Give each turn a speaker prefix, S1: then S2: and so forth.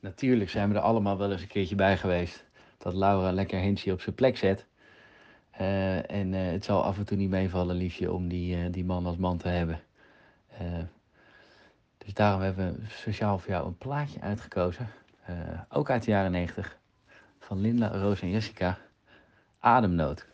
S1: natuurlijk zijn we er allemaal wel eens een keertje bij geweest. Dat Laura lekker Hensje op zijn plek zet. Eh, en eh, het zal af en toe niet meevallen, liefje, om die, eh, die man als man te hebben. Dus daarom hebben we speciaal voor jou een plaatje uitgekozen. Ook uit de jaren 90. Van Linda, Roos en Jessica. Ademnood.